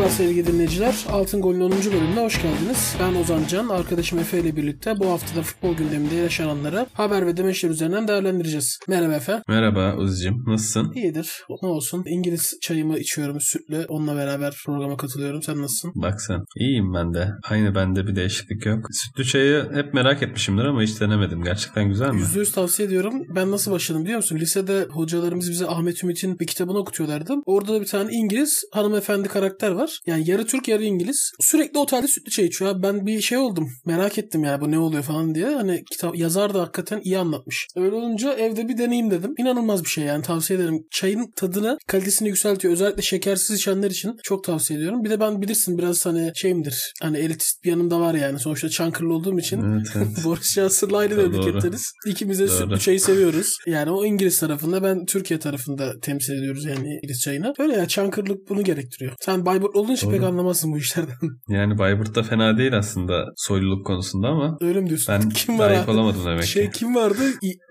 Merhabalar sevgili dinleyiciler. Altın Gol'ün 10. bölümüne hoş geldiniz. Ben Ozan Can, arkadaşım Efe ile birlikte bu haftada futbol gündeminde yaşananları haber ve demeçler üzerinden değerlendireceğiz. Merhaba Efe. Merhaba Uzicim, nasılsın? İyidir. Ne olsun. İngiliz çayımı içiyorum sütlü. Onunla beraber programa katılıyorum. Sen nasılsın? Bak sen. İyiyim ben de. Aynı bende bir değişiklik yok. Sütlü çayı hep merak etmişimdir ama hiç denemedim. Gerçekten güzel mi? %100 tavsiye ediyorum. Ben nasıl başladım biliyor musun? Lisede hocalarımız bize Ahmet Ümit'in bir kitabını okutuyorlardı. Orada da bir tane İngiliz hanımefendi karakter var. Yani yarı Türk yarı İngiliz. Sürekli otelde sütlü çay içiyor. Abi Ben bir şey oldum. Merak ettim yani bu ne oluyor falan diye. Hani kitap yazar da hakikaten iyi anlatmış. Öyle olunca evde bir deneyim dedim. İnanılmaz bir şey yani tavsiye ederim. Çayın tadını, kalitesini yükseltiyor. Özellikle şekersiz içenler için çok tavsiye ediyorum. Bir de ben bilirsin biraz hani şeyimdir. Hani elitist bir yanımda var yani. Sonuçta Çankırılı olduğum için. Evet, evet. Boris Johnson'la aynı Doğru. memleketteniz. İkimiz de sütlü çayı seviyoruz. Yani o İngiliz tarafında ben Türkiye tarafında temsil ediyoruz yani İngiliz çayını. Öyle ya Çankırılık bunu gerektiriyor. Sen Bayburt olduğun için Doğru. pek anlamazsın bu işlerden. Yani Bayburt da fena değil aslında soyluluk konusunda ama Öyle mi diyorsun? ben kim var layık olamadım demek Şey ki. kim vardı?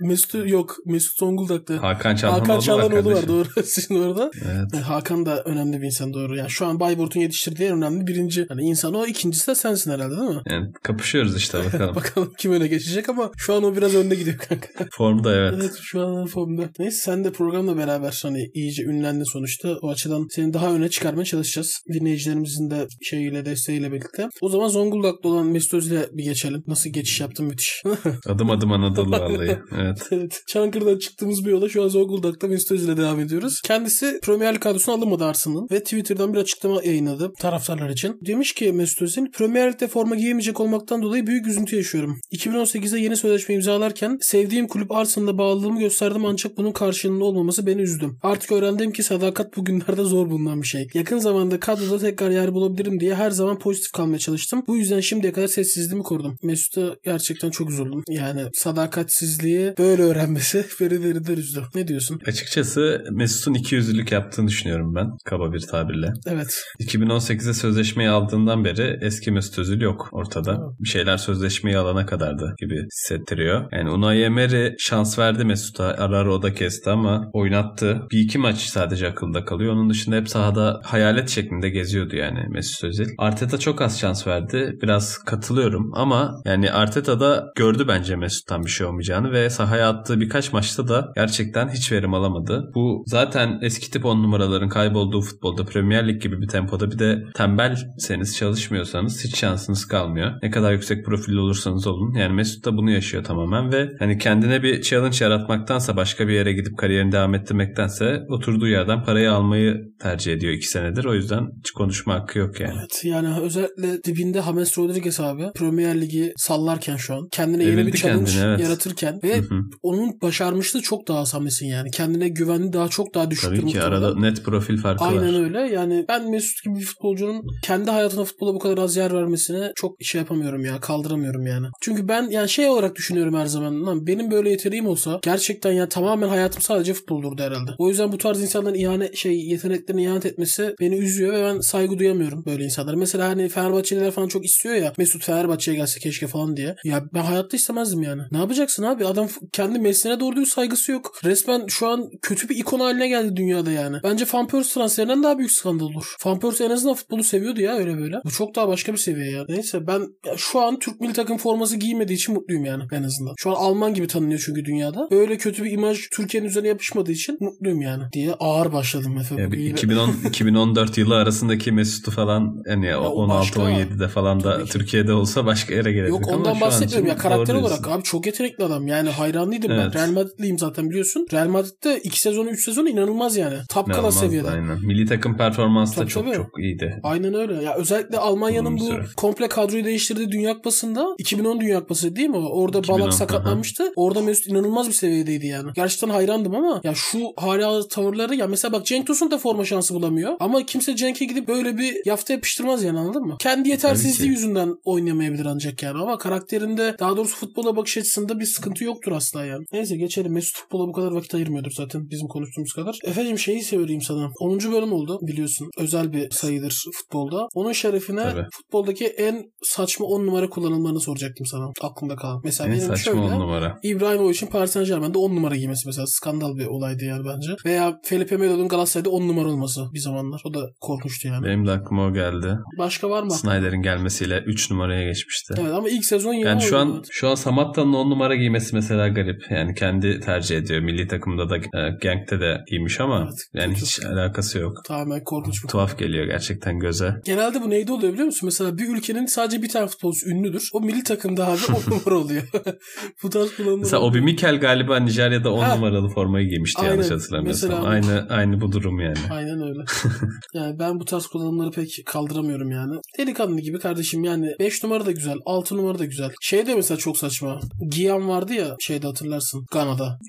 Mesut yok. Mesut Zonguldak'ta. Hakan Çalhanoğlu Hakan Çalhanoğlu var doğru. Sizin orada. Evet. Yani Hakan da önemli bir insan doğru. Yani şu an Bayburt'un yetiştirdiği en önemli birinci hani insan o. ikincisi de sensin herhalde değil mi? Yani kapışıyoruz işte bakalım. Bakalım kim öne geçecek ama şu an o biraz önde gidiyor kanka. Formda evet. Evet şu an formda. Neyse sen de programla beraber hani iyice ünlendin sonuçta. O açıdan seni daha öne çıkarmaya çalışacağız. Dinleyicilerimizin de şeyiyle desteğiyle birlikte. O zaman Zonguldak'ta olan Mesut Özil'e bir geçelim. Nasıl geçiş yaptın müthiş. Adım adım Anadolu vallahi. Evet. evet. Çankırı'dan çıktığımız bir yola şu an Zonguldak'ta Mesut Özil'e devam ediyoruz. Kendisi Premier Lig kadrosuna alınmadı Arsenal'ın ve Twitter'dan bir açıklama yayınladı taraftarlar için. Demiş ki Mesut Özil Premier Lig'de forma giyemeyecek olmaktan dolayı büyük üzüntü yaşıyorum. 2018'de yeni sözleşme imzalarken sevdiğim kulüp Arsenal'da bağlılığımı gösterdim ancak bunun karşılığında olmaması beni üzdü. Artık öğrendim ki sadakat bugünlerde zor bulunan bir şey. Yakın zamanda kadroda tekrar yer bulabilirim diye her zaman pozitif kalmaya çalıştım. Bu yüzden şimdiye kadar sessizliğimi korudum. Mesut'a gerçekten çok üzüldüm. Yani sadakatsizliği böyle öğrenmesi beni derinden üzdü. Ne diyorsun? Açıkçası Mesut'un iki yüzlülük yaptığını düşünüyorum ben. Kaba bir tabirle. Evet. 2018'de sözleşmeyi aldığından beri eski Mesut Özil yok ortada. Bir şeyler sözleşmeyi alana kadardı gibi hissettiriyor. Yani Unai Emery şans verdi Mesut'a. Ara ara o da kesti ama oynattı. Bir iki maç sadece akılda kalıyor. Onun dışında hep sahada hayalet şeklinde geziyordu yani Mesut Özil. Arteta çok az şans verdi. Biraz katılıyorum ama yani Arteta da gördü bence Mesut'tan bir şey olmayacağını ve sahaya attığı birkaç maçta da gerçekten hiç verim alamadı. Bu zaten eski tip 10 numaraların kaybolduğu futbolda Premier Lig gibi bir tempoda bir de tembelseniz çalışmıyorsanız hiç şansınız kalmıyor. Ne kadar yüksek profilli olursanız olun. Yani Mesut da bunu yaşıyor tamamen ve hani kendine bir challenge yaratmaktansa başka bir yere gidip kariyerini devam ettirmektense oturduğu yerden parayı almayı tercih ediyor 2 senedir. O yüzden hiç konuşma hakkı yok yani. Evet yani özellikle dibinde James Rodriguez abi Premier Ligi sallarken şu an kendine yeni bir challenge kendini, evet. yaratırken ve Hı hı. onun başarmışlığı çok daha Sames'in yani. Kendine güveni daha çok daha düşüktür Tabii ki muhtemelen. arada net profil farkı Aynen var. öyle. Yani ben Mesut gibi bir futbolcunun kendi hayatına futbola bu kadar az yer vermesine çok şey yapamıyorum ya. Kaldıramıyorum yani. Çünkü ben yani şey olarak düşünüyorum her zaman. Lan benim böyle yeteneğim olsa gerçekten ya tamamen hayatım sadece futbol olurdu herhalde. O yüzden bu tarz insanların ihanet şey yeteneklerine ihanet etmesi beni üzüyor ve ben saygı duyamıyorum böyle insanlara. Mesela hani Fenerbahçeliler falan çok istiyor ya Mesut Fenerbahçe'ye gelse keşke falan diye. Ya ben hayatta istemezdim yani. Ne yapacaksın abi? Adam kendi mesleğine doğru düz saygısı yok. Resmen şu an kötü bir ikon haline geldi dünyada yani. Bence Van Persie transferinden daha büyük skandal olur. Van Persie en azından futbolu seviyordu ya öyle böyle. Bu çok daha başka bir seviye ya. Neyse ben ya şu an Türk milli takım forması giymediği için mutluyum yani en azından. Şu an Alman gibi tanınıyor çünkü dünyada. Böyle kötü bir imaj Türkiye'nin üzerine yapışmadığı için mutluyum yani diye ağır başladım Efe. Ya Bu bir iyi- 2010 2014 yılı arasındaki Mesut'u falan başka. 16-17'de falan da. Türkiye'de olsa başka yere gelecek Yok ondan bahsetmiyorum ya karakter olarak abi çok yetenekli adam yani hayranlıydım Evet. ben Real Madrid'liyim zaten biliyorsun Real Madrid'de 2 sezonu 3 sezonu inanılmaz yani top İnanılmaz, seviyede Aynen. Milli takım performansı da çok tabii. çok iyiydi. Aynen öyle. Ya özellikle Almanya'nın bu süre. komple kadroyu değiştirdiği Dünya Kupası'nda 2010 Dünya Kupası değil mi? Orada 2010, Balak sakatlanmıştı. Orada Mesut inanılmaz bir seviyedeydi yani. Gerçekten hayrandım ama ya şu hala tavırları ya mesela bak Cenk Tosun da forma şansı bulamıyor. Ama kimse Cenk'e gidip böyle bir yafta yapıştırmaz yani anladın mı? Kendi yetersizliği ki. yüzünden oynayamayabilir ancak yani ama karakterinde daha doğrusu futbola bakış açısında bir sıkıntı yoktur asla yani. Neyse geçelim. Mesut futbola bu kadar vakit ayırmıyordur zaten bizim konuştuğumuz kadar. Efendim şeyi söyleyeyim sana. 10. bölüm oldu biliyorsun. Özel bir sayıdır futbolda. Onun şerefine Tabii. futboldaki en saçma 10 numara kullanılmalarını soracaktım sana. Aklımda kalan. Mesela En benim şöyle. on numara. İbrahimovic'in Paris Saint Germain'de 10 numara giymesi mesela skandal bir olaydı yani bence. Veya Felipe Melo'nun Galatasaray'da 10 numara olması bir zamanlar. O da korkunç olmuştu yani. Benim de aklıma o geldi. Başka var mı? Snyder'in gelmesiyle 3 numaraya geçmişti. Evet ama ilk sezon yine Yani şu an oynadı. şu an Samatta'nın 10 numara giymesi mesela garip. Yani kendi tercih ediyor. Milli takımda da e, Genk'te de giymiş ama Evet, yani hiç alakası yok. tamamen korkunç bir Tuhaf geliyor gerçekten göze. Genelde bu neyde oluyor biliyor musun? Mesela bir ülkenin sadece bir tane futbolcusu ünlüdür. O milli takımda abi o numara oluyor. bu tarz kullanımlar. Mesela Obi Mikel galiba Nijerya'da 10 Ha. numaralı formayı giymişti Aynen. yanlış hatırlamıyorsam. Mesela- Aynı aynı bu durum yani. Aynen öyle. yani ben bu tarz kullanımları pek kaldıramıyorum yani. Delikanlı gibi kardeşim yani 5 numara da güzel, 6 numara da güzel. Şey de mesela çok saçma. Giyan vardı ya şeyde hatırlarsın Gana'da.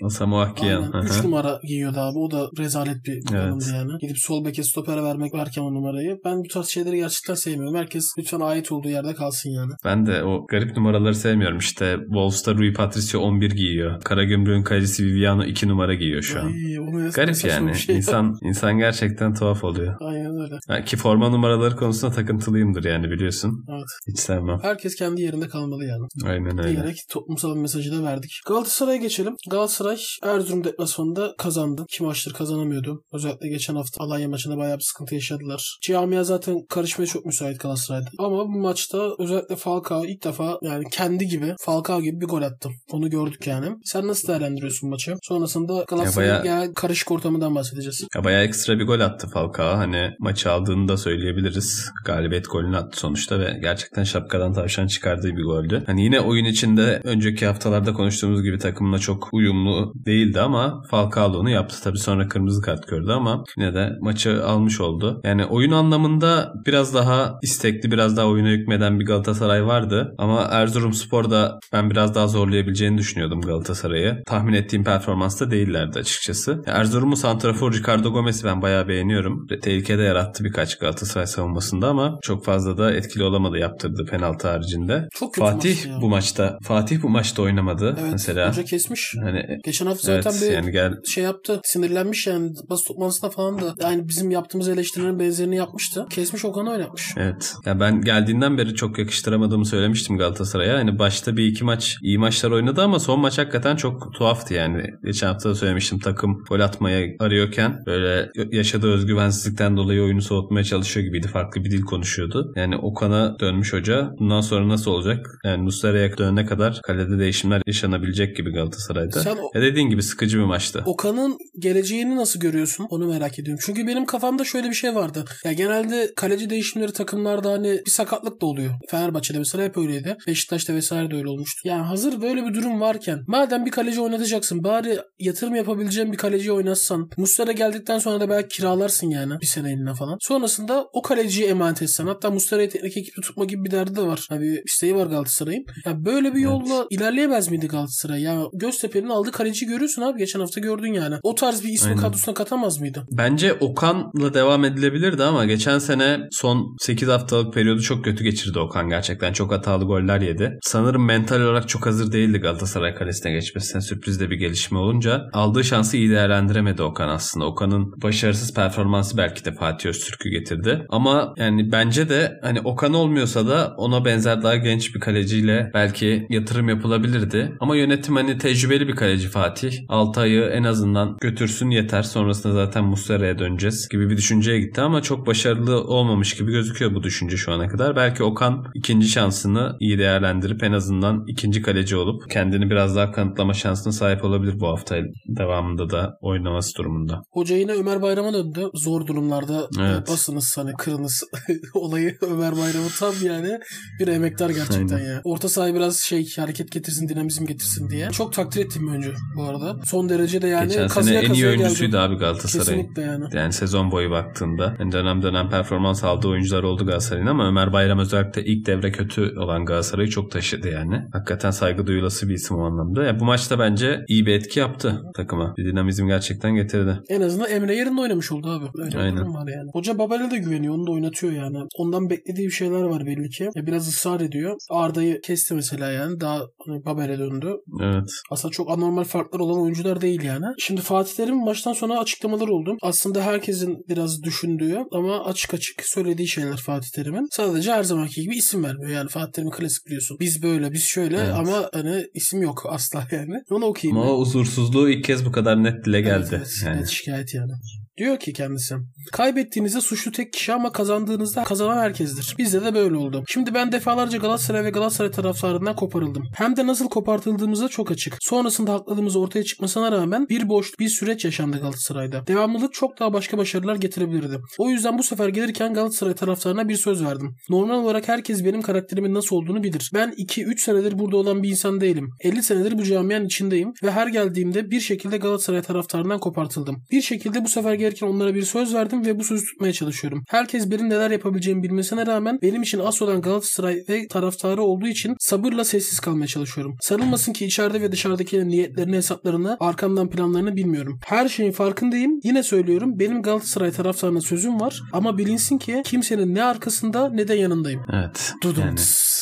Aynen. Hı 3 hı. numara giyiyordu abi. O da rezalet bir kullanımdı Evet. yani. Gidip sol beke stopere vermek varken o numarayı. Ben bu tarz şeyleri gerçekten sevmiyorum. Herkes lütfen ait olduğu yerde kalsın yani. Ben de o garip numaraları sevmiyorum. İşte Wolves'ta Rui Patricio 11 giyiyor. Karagümrük'ün kalecisi Viviano 2 numara giyiyor şu an. Ay, Garip yani. şey. İnsan insan gerçekten tuhaf oluyor. Aynen öyle. Ki forma numaraları konusunda takıntılıyımdır yani biliyorsun. Evet. Hiç sevmem. Herkes kendi yerinde kalmalı yani. Aynen öyle. diyerek toplumsal bir mesajı da verdik. Galatasaray'a geçelim. Galatasaray Erzurum deplasmanında kazandı. İki maçtır kazanamıyordu. Özellikle geçen hafta Alanya maçında bayağı bir sıkıntı yaşadılar. Camia zaten karışmaya çok müsait Galatasaray'da. Ama bu maçta özellikle Falcao ilk defa yani kendi gibi Falcao gibi bir gol attı. Onu gördük yani. Sen nasıl değerlendiriyorsun maçı? Sonrasında Galatasaray'ın Ya bayağı- genel karışık ortamından bahsedeceğiz. Ya bayağı ekstra bir gol attı Falcao. Hani maçı aldığını da söyleyebiliriz. Galibiyet golünü attı sonuçta ve gerçekten şapkadan tavşan çıkardığı bir goldü. Hani yine oyun içinde önceki haftalarda konuştuğumuz gibi takımla çok uyumlu değildi ama Falcao da yaptı. Tabii sonra kırmızı kart gördü ama yine de maçı almış oldu. Yani oyun anlamında biraz daha istekli, biraz daha oyuna hükmeden bir Galatasaray vardı. Ama Erzurumspor'da ben biraz daha zorlayabileceğini düşünüyordum Galatasaray'ı. Tahmin ettiğim performansta değillerdi açıkçası. Erzurum'un santrafor Ricardo Gomez'i ben bayağı beğeniyorum. Tehlike de yarattı birkaç Galatasaray savunmasında ama çok fazla da etkili olamadı yaptırdığı penaltı haricinde. Çok Fatih ya. bu maçta Fatih bu maçta oynamadı Evet. mesela. Hoca kesmiş. Hani Geçen hafta evet zaten bir yani gel şey yaptı. Sinirlenmiş yani. Basın toplantısında falan da. Yani bizim yaptığımız eleştirilerin benzerini yapmıştı. Kesmiş Okan'ı oynatmış. Evet. Ya ben geldiğinden beri çok yakıştıramadığımı söylemiştim Galatasaray'a. Hani başta bir iki maç iyi maçlar oynadı ama son maç hakikaten çok tuhaftı yani. Geçen hafta da söylemiştim takım gol atmaya arıyorken böyle yaşadığı özgüvensizlikten dolayı oyunu soğutmaya çalışıyor gibiydi. Farklı bir dil konuşuyordu. Yani Okan'a dönmüş hoca. Bundan sonra nasıl olacak? Yani Muslera'ya dönene kadar kalede değişimler yaşanabilecek gibi Galatasaray'da. Sen o- Ya dediğin gibi sıkıcı bir maçtı. Okan'ın geleceğini nasıl görüyorsun? Onu merak ediyorum. Çünkü benim kafamda şöyle bir şey vardı. Ya genelde kaleci değişimleri takımlarda hani bir sakatlık da oluyor. Fenerbahçe'de mesela hep öyleydi. Beşiktaş'ta vesaire de öyle olmuştu. Yani hazır böyle bir durum varken madem bir kaleci oynatacaksın bari yatırım yapabileceğin bir kaleciyi oynatsan. Muslera geldikten sonra da belki kiralarsın yani bir sene eline falan. Sonrasında o kaleciyi emanet etsen. Hatta Muslera'yı teknik ekiple tutma gibi bir derdi de var. Bir isteği var Galatasaray'ın. Ya böyle bir yolla ilerleyemez miydi Galatasaray? Ya Göztepe'nin aldığı kaleciyi görüyorsun abi. Geçen hafta gördün yani. O tarz bir ismi Aynen. kadrosuna katamaz mıydı? Bence Okan'la devam edilebilirdi ama geçen sene son 8 haftalık periyodu çok kötü geçirdi Okan gerçekten. Çok hatalı goller yedi. Sanırım mental olarak çok hazır değildi Galatasaray kalesine geçmesine. Sürpriz de bir gelişme olunca aldığı şansı iyi değerlendiremedi Okan aslında. Okan'ın başarısız performansı belki de Fatih Öztürk'ü getirdi. Ama yani bence de hani Okan olmuyorsa da ona benzer daha genç bir kaleciyle belki yatırım yapılabilirdi. Ama yönetim hani tecrübeli bir kaleci Fatih. Altay'ı en azından götürsün yeter. Sonrasında zaten Muslera'ya döneceğiz gibi bir düşünceye gitti ama çok başarılı olmamış gibi gözüküyor bu düşünce şu ana kadar. Belki Okan ikinci şansını iyi değerlendirip en azından ikinci kaleci olup kendini biraz daha kanıtlama şansına sahip olabilir bu hafta devamında da oynaması durumunda. Hoca yine Ömer Bayram'a döndü. Zor durumlarda Evet. E, basınız hani kırınız olayı Ömer Bayram'ı tam yani bir emektar gerçekten Aynen. ya. Orta sahayı biraz şey hareket getirsin dinamizm getirsin diye. Çok takdir bir oyuncu bu arada. Son derece de yani Geçen sene en iyi oyuncusuydu geldi. abi Galatasaray'ın. Kesinlikle yani. Yani sezon boyu baktığında yani dönem dönem performans aldığı oyuncular oldu Galatasaray'ın ama Ömer Bayram özellikle ilk devre kötü olan Galatasaray'ı çok taşıdı yani. Hakikaten saygı duyulası bir isim o anlamda. Ya bu maçta bence iyi bir etki yaptı takıma. Bir dinamizm gerçekten getirdi. En azından Emre yerinde oynamış oldu abi. Öyle Aynen. var yani. Hoca Babel'e de güveniyor. Onu da oynatıyor yani. Ondan beklediği bir şeyler var belli ki. Ya biraz ısrar ediyor. Arda'yı kesti mesela yani. Daha hani Babel'e döndü. Evet. Aslında çok anormal farklar olan oyuncular değil yani. Şimdi Fatih Terim'in maçtan sonra açıklamaları oldu. Aslında herkesin biraz düşündüğü ama açık açık söylediği şeyler Fatih Terim'in. Sadece her zamanki gibi isim vermiyor. Yani Fatih Terim'in klasik biliyorsun. Biz böyle, biz şöyle Evet. ama hani isim yok asla yani. Onu okuyayım. Ama ben. o huzursuzluğu ilk kez bu kadar net dile geldi. Evet, evet. Yani. Net şikayet yani. Diyor ki kendisi. Kaybettiğinizde suçlu tek kişi ama kazandığınızda kazanan herkestir. Bizde de böyle oldu. Şimdi ben defalarca Galatasaray ve Galatasaray taraftarından koparıldım. Hem de nasıl kopartıldığımıza çok açık. Sonrasında hakladığımız ortaya çıkmasına rağmen bir boş bir süreç yaşandı Galatasaray'da. Devamlılık çok daha başka başarılar getirebilirdi. O yüzden bu sefer gelirken Galatasaray taraftarına bir söz verdim. Normal olarak herkes benim karakterimin nasıl olduğunu bilir. Ben 2-3 senedir burada olan bir insan değilim. 50 senedir bu camianın içindeyim ve her geldiğimde bir şekilde Galatasaray taraftarından kopartıldım. Bir şekilde bu sefer gelirken onlara bir söz verdim ve bu sözü tutmaya çalışıyorum. Herkes benim neler yapabileceğimi bilmesine rağmen benim için asıl olan Galatasaray ve taraftarı olduğu için sabırla sessiz kalmaya çalışıyorum. Sarılmasın ki içeride ve dışarıdakilerin niyetlerini, hesaplarını, arkamdan planlarını bilmiyorum. Her şeyin farkındayım. Yine söylüyorum benim Galatasaray taraftarına sözüm var ama bilinsin ki kimsenin ne arkasında ne de yanındayım. Evet. Dudum. Yani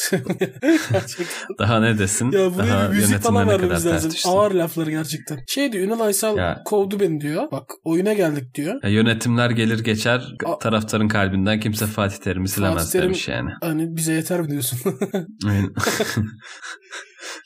daha ne desin? Ya buraya daha bir müzik falan vermemiz lazım. Ağır laflar gerçekten. Şey diyor Ünal Aysal Ya. kovdu beni diyor. Bak oyuna geldik diyor. Ya yönetimler gelir geçer A- taraftarın kalbinden kimse Fatih Terim'i silemez Terim- demiş yani. Hani bize yeter mi diyorsun? Aynen.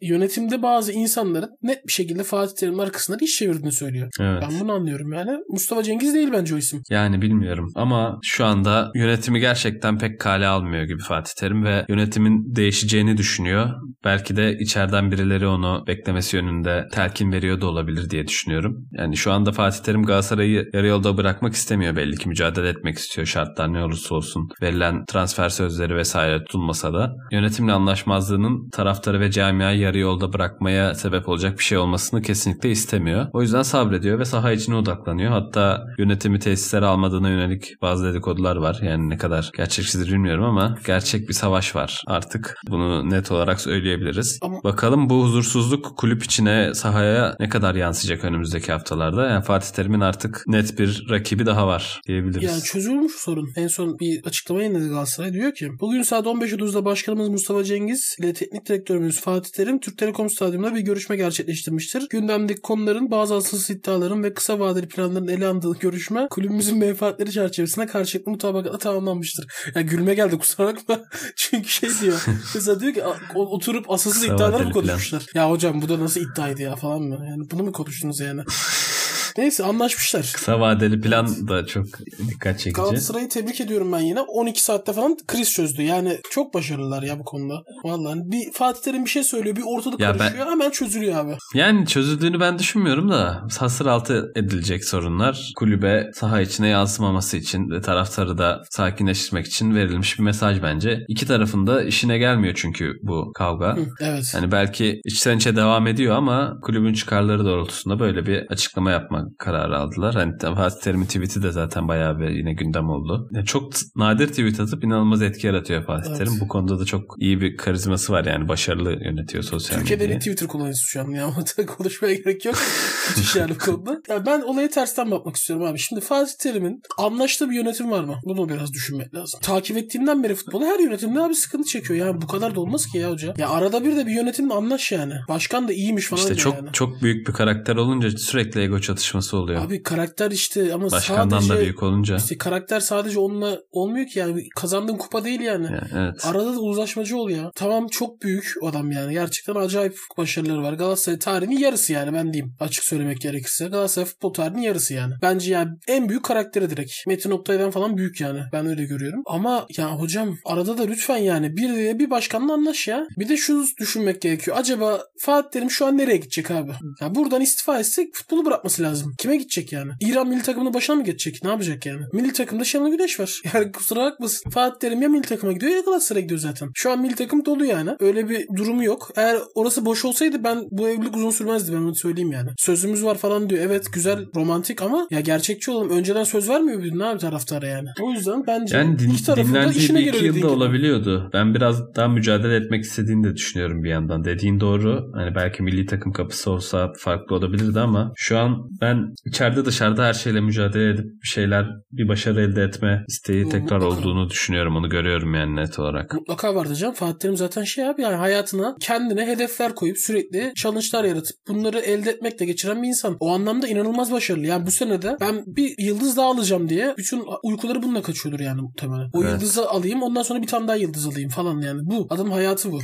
Yönetimde bazı insanların net bir şekilde Fatih Terim'in arkasından iş çevirdiğini söylüyor. evet. Ben bunu anlıyorum yani. Mustafa Cengiz değil bence o isim. Yani bilmiyorum ama şu anda yönetimi gerçekten pek kale almıyor gibi Fatih Terim ve yönetimin değişeceğini düşünüyor. Belki de içeriden birileri onu beklemesi yönünde telkin veriyor da olabilir diye düşünüyorum. Yani şu anda Fatih Terim Galatasaray'ı yarı yolda bırakmak istemiyor belli ki mücadele etmek istiyor şartlar ne olursa olsun. Verilen transfer sözleri vesaire tutulmasa da yönetimle anlaşmazlığının taraftarı ve camiayı yarı yolda bırakmaya sebep olacak bir şey olmasını kesinlikle istemiyor. O yüzden sabrediyor ve saha içine odaklanıyor. Hatta yönetimi tesislere almadığına yönelik bazı dedikodular var. Yani ne kadar gerçekçidir bilmiyorum ama gerçek bir savaş var artık. Bunu net olarak söyleyebiliriz. Ama- Bakalım bu huzursuzluk kulüp içine sahaya ne kadar yansıyacak önümüzdeki haftalarda. Yani Fatih Terim'in artık net bir rakibi daha var diyebiliriz. Yani çözülmüş sorun. En son bir açıklama yayınladı Galatasaray. Diyor ki bugün saat 15.30'da başkanımız Mustafa Cengiz ile teknik direktörümüz Fatih Terim Türk Telekom Stadyumunda bir görüşme gerçekleştirmiştir. Gündemdeki konuların bazı asılsız iddiaların ve kısa vadeli planların ele alındığı görüşme kulübümüzün menfaatleri çerçevesinde karşılıklı mutabakatla tamamlanmıştır. Ya gülme geldi kusura bakma. Çünkü şey diyor. mesela diyor ki oturup asılsız Kısa iddialar mı vadeli plan. konuşmuşlar? Ya hocam bu da nasıl iddiaydı ya falan mı? Yani bunu mu konuştunuz yani? Neyse anlaşmışlar. Kısa vadeli plan da çok dikkat çekici. Galatasaray'ı tebrik ediyorum ben yine. 12 saatte falan kriz çözdü. Yani çok başarılılar ya bu konuda. Vallahi bir Fatih Terim bir şey söylüyor. Bir ortalık Ya ben- karışıyor. Hemen çözülüyor abi. Yani çözüldüğünü ben düşünmüyorum da hasır altı edilecek sorunlar kulübe saha içine yansımaması için ve taraftarı da sakinleştirmek için verilmiş bir mesaj bence. İki tarafın da işine gelmiyor çünkü bu kavga. Hı, evet. Yani belki içten içe devam ediyor ama kulübün çıkarları doğrultusunda böyle bir açıklama yapma kararı aldılar. Hani Fatih Terim'in tweet'i de zaten bayağı bir yine gündem oldu. Yani çok nadir tweet atıp inanılmaz etki yaratıyor Fatih Evet. Terim. Bu konuda da çok iyi bir karizması var yani başarılı yönetiyor sosyal Türkiye'de medyayı. en Twitter kullanıcısı şu an ya. Konuşmaya gerek yok. Müthiş yani bu konuda. Ya ben olaya tersten bakmak istiyorum abi. Şimdi Fatih Terim'in anlaştığı bir yönetim var mı? Bunu biraz düşünmek lazım. Takip ettiğimden beri futbolu her yönetimde abi sıkıntı çekiyor. Yani bu kadar da olmaz ki ya hoca. Ya arada bir de bir yönetimle anlaş yani. Başkan da iyiymiş falan İşte çok yani. çok büyük bir karakter olunca sürekli ego çatışması oluyor. Abi karakter işte ama Başkandan sadece da büyük olunca. işte karakter sadece onunla olmuyor ki yani kazandığın kupa değil yani. Yani evet. Arada da uzlaşmacı ol ya. Tamam çok büyük adam yani. Gerçekten acayip başarıları var. Galatasaray tarihinin yarısı yani ben diyeyim. Açık söylemek gerekirse. Galatasaray futbol tarihinin yarısı yani. Bence yani en büyük karakteri direkt. Metin Oktay'dan falan büyük yani. Ben öyle görüyorum. Ama ya hocam arada da lütfen yani bir bir başkanla anlaş ya. Bir de şu düşünmek gerekiyor. Acaba Fatih Terim şu an nereye gidecek abi? Ya buradan istifa etsek futbolu bırakması lazım. Kime gidecek yani? İran milli takımının başına mı geçecek? Ne yapacak yani? Milli takımda Şenol Güneş var. Yani kusura bakmasın. Fatih Terim ya milli takıma gidiyor ya Galatasaray'a gidiyor zaten. Şu an milli takım dolu yani. Öyle bir durumu yok. Eğer orası boş olsaydı ben bu evlilik uzun sürmezdi ben onu söyleyeyim yani. Sözümüz var falan diyor. Evet güzel romantik ama ya gerçekçi olalım. Önceden söz vermiyor ne abi taraftara yani. O yüzden bence Yani din, iki tarafın da dinlendiği işine iki yılda gibi. olabiliyordu. Ben biraz daha mücadele etmek istediğini de düşünüyorum bir yandan. Dediğin doğru. Hani belki milli takım kapısı olsa farklı olabilirdi ama şu an ben içeride dışarıda her şeyle mücadele edip bir şeyler bir başarı elde etme isteği tekrar mutlaka. olduğunu düşünüyorum. Onu görüyorum yani net olarak. Mutlaka vardı canım. Fatih Terim zaten şey abi yani hayatına kendine hedefler koyup sürekli challenge'lar yaratıp bunları elde etmekle geçiren bir insan. O anlamda inanılmaz başarılı. Yani bu senede ben bir yıldız daha alacağım diye bütün uykuları bununla kaçıyordur yani muhtemelen. O Evet. yıldızı alayım ondan sonra bir tane daha yıldız alayım falan yani. Bu adam hayatı bu.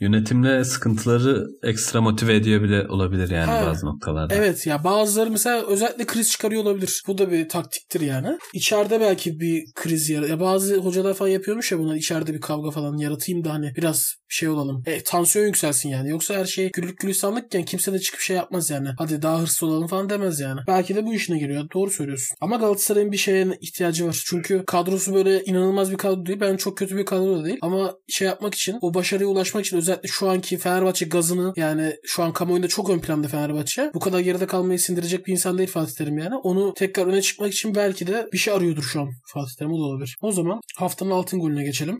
Yönetimle sıkıntıları ekstra motive ediyor bile olabilir yani Ha. bazı noktalarda. Evet ya bazıları mesela mesela özellikle kriz çıkarıyor olabilir. Bu da bir taktiktir yani. İçeride belki bir kriz yarat. Ya bazı hocalar falan yapıyormuş ya bunlar içeride bir kavga falan yaratayım da hani biraz şey olalım. E, tansiyon yükselsin yani. Yoksa her şey güllük gülistanlıkken kimse de çıkıp şey yapmaz yani. Hadi daha hırslı olalım falan demez yani. Belki de bu işine giriyor. Doğru söylüyorsun. Ama Galatasaray'ın bir şeye ihtiyacı var. Çünkü kadrosu böyle inanılmaz bir kadro değil. Ben çok kötü bir kadro da değil. Ama şey yapmak için o başarıya ulaşmak için özellikle şu anki Fenerbahçe gazını yani şu an kamuoyunda çok ön planda Fenerbahçe. Bu kadar geride kalmayı sindirecek bir insan değil Fatih Terim yani. Onu tekrar öne çıkmak için belki de bir şey arıyordur şu an Fatih Terim. O da olabilir. O zaman haftanın altın golüne geçelim.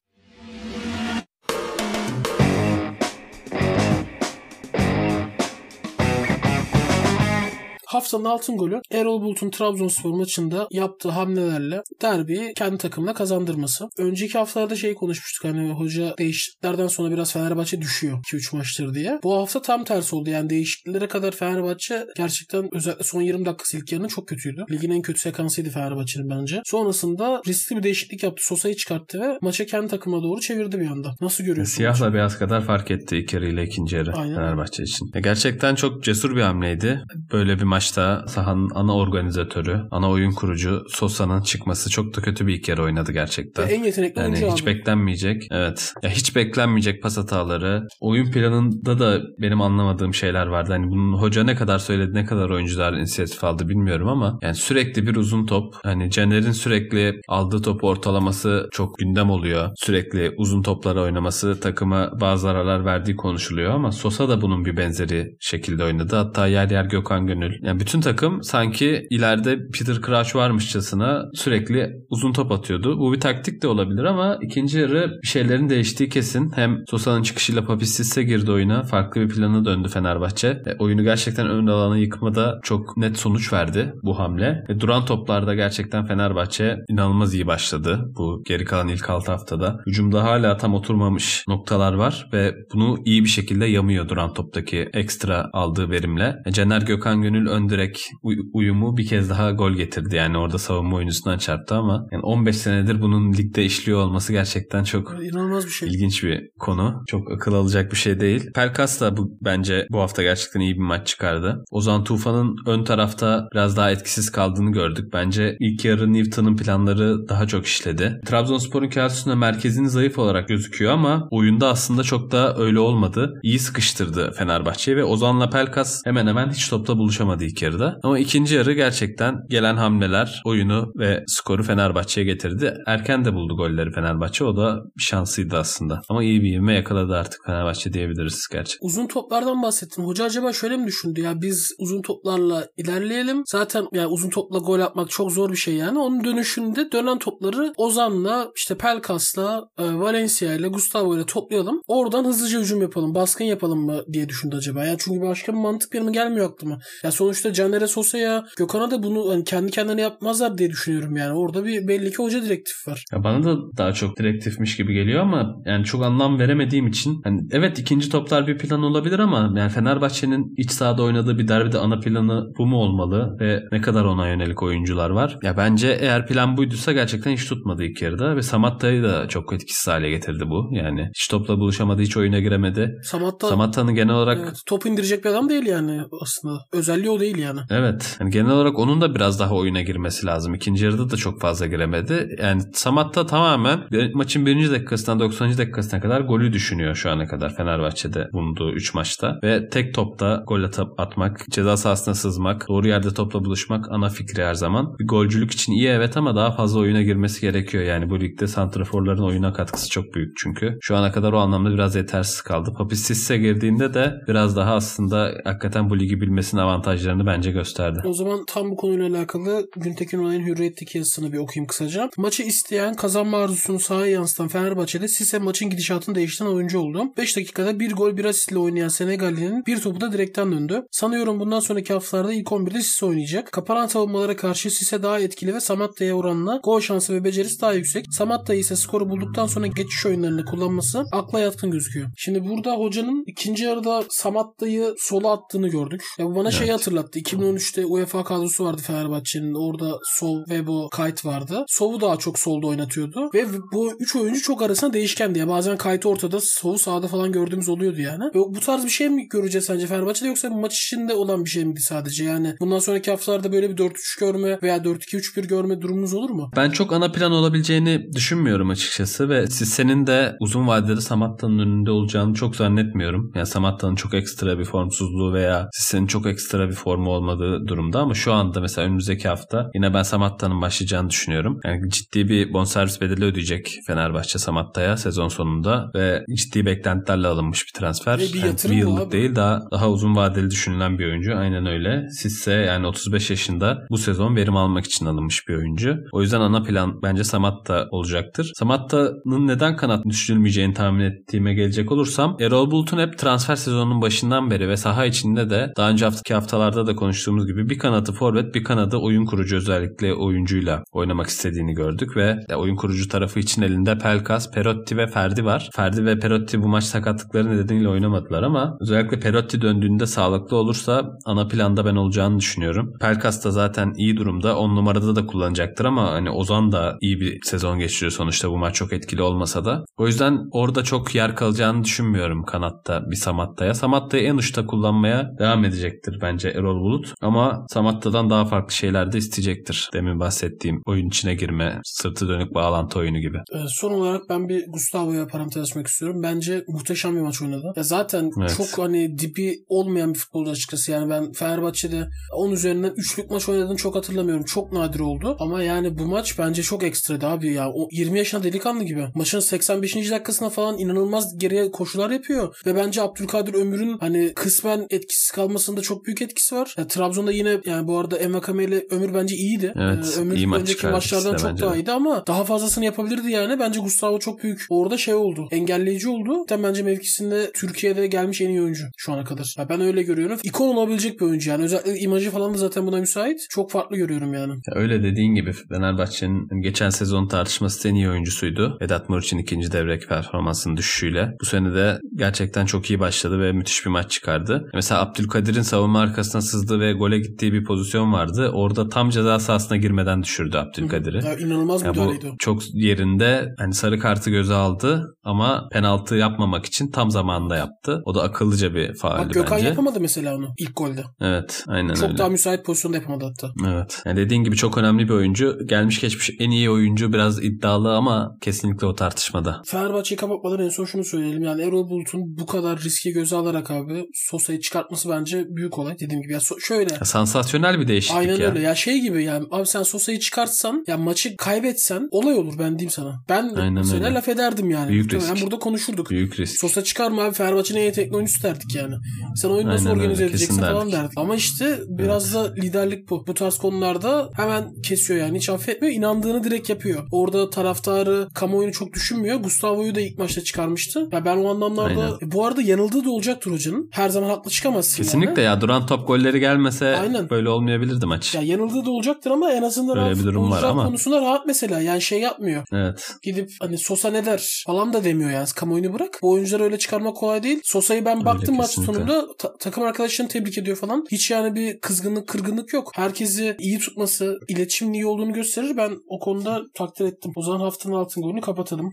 Haftanın altın golü Erol Bulut'un Trabzonspor maçında yaptığı hamlelerle derbiyi kendi takımına kazandırması. Önceki haftalarda şey konuşmuştuk hani hoca değişikliklerden sonra biraz Fenerbahçe düşüyor 2-3 maçtır diye. Bu hafta tam tersi oldu. Yani değişikliklere kadar Fenerbahçe gerçekten özellikle son 20 dakikası ilk yarının çok kötüydü. Ligin en kötü sekansıydı Fenerbahçe'nin bence. Sonrasında riskli bir değişiklik yaptı. Sosa'yı çıkarttı ve maçı kendi takımına doğru çevirdi bir anda. Nasıl görüyorsun? Siyahla maçı? beyaz kadar fark etti ilk yarı ile ikinci yarı Aynen. Fenerbahçe için. Ya gerçekten çok cesur bir hamleydi. Böyle bir maç maçta sahanın ana organizatörü, ana oyun kurucu Sosa'nın çıkması çok da kötü bir ilk yarı oynadı gerçekten. En yetenekli yani hiç abi. beklenmeyecek. Evet. Ya hiç beklenmeyecek pas hataları. Oyun planında da benim anlamadığım şeyler vardı. Hani bunun hoca ne kadar söyledi, ne kadar oyuncular inisiyatif aldı bilmiyorum ama yani sürekli bir uzun top. Hani Caner'in sürekli aldığı topu ortalaması çok gündem oluyor. Sürekli uzun toplara oynaması takıma bazı zararlar verdiği konuşuluyor ama Sosa da bunun bir benzeri şekilde oynadı. Hatta yer yer Gökhan Gönül. Yani bütün takım sanki ileride Peter Crouch varmışçasına sürekli uzun top atıyordu. Bu bir taktik de olabilir ama ikinci yarı bir şeylerin değiştiği kesin. Hem Sosa'nın çıkışıyla Papis Sisse girdi oyuna. Farklı bir plana döndü Fenerbahçe. E, oyunu gerçekten ön alana yıkmada çok net sonuç verdi bu hamle. E, duran toplarda gerçekten Fenerbahçe inanılmaz iyi başladı. Bu geri kalan ilk 6 haftada. Hücumda hala tam oturmamış noktalar var ve bunu iyi bir şekilde yamıyor duran toptaki ekstra aldığı verimle. E, Cener Gökhan Gönül ön direk uyumu bir kez daha gol getirdi. Yani orada savunma oyuncusundan çarptı ama yani 15 senedir bunun ligde işliyor olması gerçekten çok inanılmaz bir şey. İlginç bir konu. Çok akıl alacak bir şey değil. Pelkas da bu bence bu hafta gerçekten iyi bir maç çıkardı. Ozan Tufan'ın ön tarafta biraz daha etkisiz kaldığını gördük. Bence ilk yarı Newton'un planları daha çok işledi. Trabzonspor'un kağıt merkezini zayıf olarak gözüküyor ama oyunda aslında çok da öyle olmadı. İyi sıkıştırdı Fenerbahçe'yi ve Ozan'la Pelkas hemen hemen hiç topta buluşamadı ilk yarıda. Ama ikinci yarı gerçekten gelen hamleler oyunu ve skoru Fenerbahçe'ye getirdi. Erken de buldu golleri Fenerbahçe. O da şansıydı aslında. Ama iyi bir ivme yakaladı artık Fenerbahçe diyebiliriz gerçekten. Uzun toplardan bahsettin. Hoca acaba şöyle mi düşündü? Ya biz uzun toplarla ilerleyelim. Zaten yani uzun topla gol atmak çok zor bir şey yani. Onun dönüşünde dönen topları Ozan'la işte Pelkas'la e, Valencia ile Gustavo ile toplayalım. Oradan hızlıca hücum yapalım. Baskın yapalım mı diye düşündü acaba. Yani çünkü başka bir mantık benim gelmiyor aklıma. Ya sonuçta Caner'e Sosa'ya Gökhan'a da bunu hani kendi kendine yapmazlar diye düşünüyorum yani. Orada bir belli ki hoca direktif var. Ya bana da daha çok direktifmiş gibi geliyor ama yani çok anlam veremediğim için hani evet ikinci toplar bir plan olabilir ama yani Fenerbahçe'nin iç sahada oynadığı bir derbide ana planı bu mu olmalı ve ne kadar ona yönelik oyuncular var? Ya bence eğer plan buyduysa gerçekten hiç tutmadı ilk yarıda ve Samatta'yı da çok etkisiz hale getirdi bu. Yani hiç topla buluşamadı, hiç oyuna giremedi. Samatta, Samatta'nın genel olarak evet, top indirecek bir adam değil yani aslında. Özelliği o değil yani. Evet. Yani genel olarak onun da biraz daha oyuna girmesi lazım. İkinci yarıda da çok fazla giremedi. Yani Samatta tamamen maçın birinci dakikasından 90. dakikasına kadar golü düşünüyor şu ana kadar Fenerbahçe'de bulunduğu 3 maçta. Ve tek topta gol atıp atmak, ceza sahasına sızmak, doğru yerde topla buluşmak ana fikri her zaman. Bir golcülük için iyi evet ama daha fazla oyuna girmesi gerekiyor. Yani bu ligde santraforların oyuna katkısı çok büyük çünkü. Şu ana kadar o anlamda biraz yetersiz kaldı. Papis Sisse girdiğinde de biraz daha aslında hakikaten bu ligi bilmesinin avantajlarını bence gösterdi. O zaman tam bu konuyla alakalı Güntekin Olay'ın Hürriyet'teki yazısını bir okuyayım kısaca. Maçı isteyen, kazanma arzusunu sahaya yansıtan Fenerbahçe'de Sisse maçın gidişatını değiştiren oyuncu oldu. 5 dakikada bir gol bir asistle oynayan Senegalli'nin bir topu da direkten döndü. Sanıyorum bundan sonraki haftalarda ilk 11'de Sisse oynayacak. Kapanan savunmalara karşı Sisse daha etkili ve Samatta'ya oranla gol şansı ve becerisi daha yüksek. Samatta ise skoru bulduktan sonra geçiş oyunlarını kullanması akla yatkın gözüküyor. Şimdi burada hocanın ikinci yarıda Samatta'yı sola attığını gördük. Ya bana evet. şey hatırlattı hatırlattı. 2013'te UEFA kadrosu vardı Fenerbahçe'nin. Orada Sol, Vebo, Kayt vardı. Sov'u daha çok solda oynatıyordu. Ve bu üç oyuncu çok arasında değişkendi. Ya bazen Kayt'ı ortada, Sov'u sağda falan gördüğümüz oluyordu yani. Ve bu tarz bir şey mi göreceğiz sence Fenerbahçe'de yoksa maç içinde olan bir şey miydi sadece? Yani bundan sonraki haftalarda böyle bir 4-3 görme veya 4-2-3-1 görme durumunuz olur mu? Ben çok ana plan olabileceğini düşünmüyorum açıkçası ve Sisse'nin de uzun vadede Samatta'nın önünde olacağını çok zannetmiyorum. Yani Samatta'nın çok ekstra bir formsuzluğu veya Sisse'nin çok ekstra bir formu olmadığı durumda ama şu anda mesela önümüzdeki hafta yine ben Samatta'nın başlayacağını düşünüyorum. Yani ciddi bir bonservis bedeli ödeyecek Fenerbahçe Samatta'ya sezon sonunda ve ciddi beklentilerle alınmış bir transfer. Ve bir Yani bir yıllık abi. değil daha daha uzun vadeli düşünülen bir oyuncu. Aynen öyle. Sisse yani 35 yaşında bu sezon verim almak için alınmış bir oyuncu. O yüzden ana plan bence Samatta olacaktır. Samatta'nın neden kanat düşürülmeyeceğini tahmin ettiğime gelecek olursam Erol Bulut'un hep transfer sezonunun başından beri ve saha içinde de daha önce haftaki haftalarda da konuştuğumuz gibi bir kanadı forvet bir kanadı oyun kurucu özellikle oyuncuyla oynamak istediğini gördük ve oyun kurucu tarafı için elinde Pelkas, Perotti ve Ferdi var. Ferdi ve Perotti bu maç sakatlıkları nedeniyle oynamadılar ama özellikle Perotti döndüğünde sağlıklı olursa ana planda ben olacağını düşünüyorum. Pelkas da zaten iyi durumda. 10 numarada da kullanacaktır ama hani Ozan da iyi bir sezon geçiriyor sonuçta bu maç çok etkili olmasa da. O yüzden orada çok yer kalacağını düşünmüyorum kanatta bir Samatta'ya. Samatta'yı en uçta kullanmaya devam edecektir bence Erol Bulut. Ama Samatta'dan daha farklı şeyler de isteyecektir. Demin bahsettiğim oyun içine girme, sırtı dönük bağlantı oyunu gibi. Ee, son olarak ben bir Gustavo'ya parantez açmak istiyorum. Bence muhteşem bir maç oynadı. Ya zaten Evet. çok hani dibi olmayan bir futbolcu açıkçası. Yani ben Fenerbahçe'de 10 üzerinden 3'lük maç oynadığını çok hatırlamıyorum. Çok nadir oldu. Ama yani bu maç bence çok ekstraydı abi ya. O 20 yaşında delikanlı gibi. Maçın 85. dakikasına falan inanılmaz geriye koşular yapıyor. Ve bence Abdülkadir Ömür'ün hani kısmen etkisiz kalmasında çok büyük etkisi var. Ya, Trabzon'da yine yani bu arada Envakame ile Ömür bence iyiydi. Evet, Ömür iyi maç önceki maçlardan çok daha iyiydi ama daha fazlasını yapabilirdi yani. Bence Gustavo çok büyük. Orada şey oldu. Engelleyici oldu. Zaten bence mevkisinde Türkiye'de gelmiş en iyi oyuncu şu ana kadar. Ya ben öyle görüyorum. İkon olabilecek bir oyuncu yani. Özellikle imajı falan da zaten buna müsait. Çok farklı görüyorum yani. Ya öyle dediğin gibi Fenerbahçe'nin geçen sezon tartışması en iyi oyuncusuydu. Vedat Muriç'in ikinci devrek performansının düşüşüyle. Bu sene de gerçekten çok iyi başladı ve müthiş bir maç çıkardı. Mesela Abdülkadir'in savunma arkasına sızdığı ve gole gittiği bir pozisyon vardı. Orada tam ceza sahasına girmeden düşürdü Abdülkadir'i. Ya inanılmaz Ya bu müdahaleydi çok yerinde hani sarı kartı göze aldı ama penaltı yapmamak için tam zamanında yaptı. O da akıllıca bir Bak faaldi Gökhan bence. yapamadı mesela onu ilk golde. Evet aynen Çok öyle. daha müsait pozisyonda yapamadı hatta. Evet. Yani dediğin gibi çok önemli bir oyuncu. Gelmiş geçmiş en iyi oyuncu biraz iddialı ama kesinlikle o tartışmada. Fenerbahçe'yi kapatmadan en son şunu söyleyelim. Yani Erol Bulut'un bu kadar riski göze alarak abi Sosa'yı çıkartması bence büyük olay. Dediğim gibi ya so- şöyle. Ya, sansasyonel bir değişiklik Aynen ya. öyle. Ya şey gibi yani abi sen Sosa'yı çıkartsan ya maçı kaybetsen olay olur ben diyeyim sana. Ben Aynen öyle. laf ederdim yani. Büyük Muhtemelen risk. burada konuşurduk. Büyük risk. Sosa çıkarma abi Fenerbahçe'nin en teknik oyuncusu derdik yani. Sen oyunu nasıl Aynen öyle, organize edeceksin falan derdik. derdik. Ama işte biraz da liderlik bu. Bu tarz konularda hemen kesiyor yani. Hiç affetmiyor. İnandığını direkt yapıyor. Orada taraftarı, kamuoyunu çok düşünmüyor. Gustavo'yu da ilk maçta çıkarmıştı. Ya ben o anlamlarda Aynen. E, bu arada yanıldığı da olacaktır hocanın. Her zaman haklı çıkamazsın Kesinlikle yani. ya duran top golleri gelmese Aynen. böyle olmayabilirdi maç. Ya yanıldığı da olacaktır ama en azından Öyle rahat bir durum var ama. konusunda rahat mesela. Yani şey yapmıyor. Evet. Gidip hani Sosa ne der falan da demiyor yani. Kamuoyunu bırak. Bu oyuncuları öyle çıkarmak kolay değil. Sosa'yı ben baktım maç sonunda ta- takım arkadaşlarını tebrik ediyor falan. Hiç yani bir kızgınlık kırgınlık yok. Herkesi iyi tutması, iletişimin iyi olduğunu gösterir. Ben o konuda takdir ettim. O zaman haftanın altın golünü kapatalım.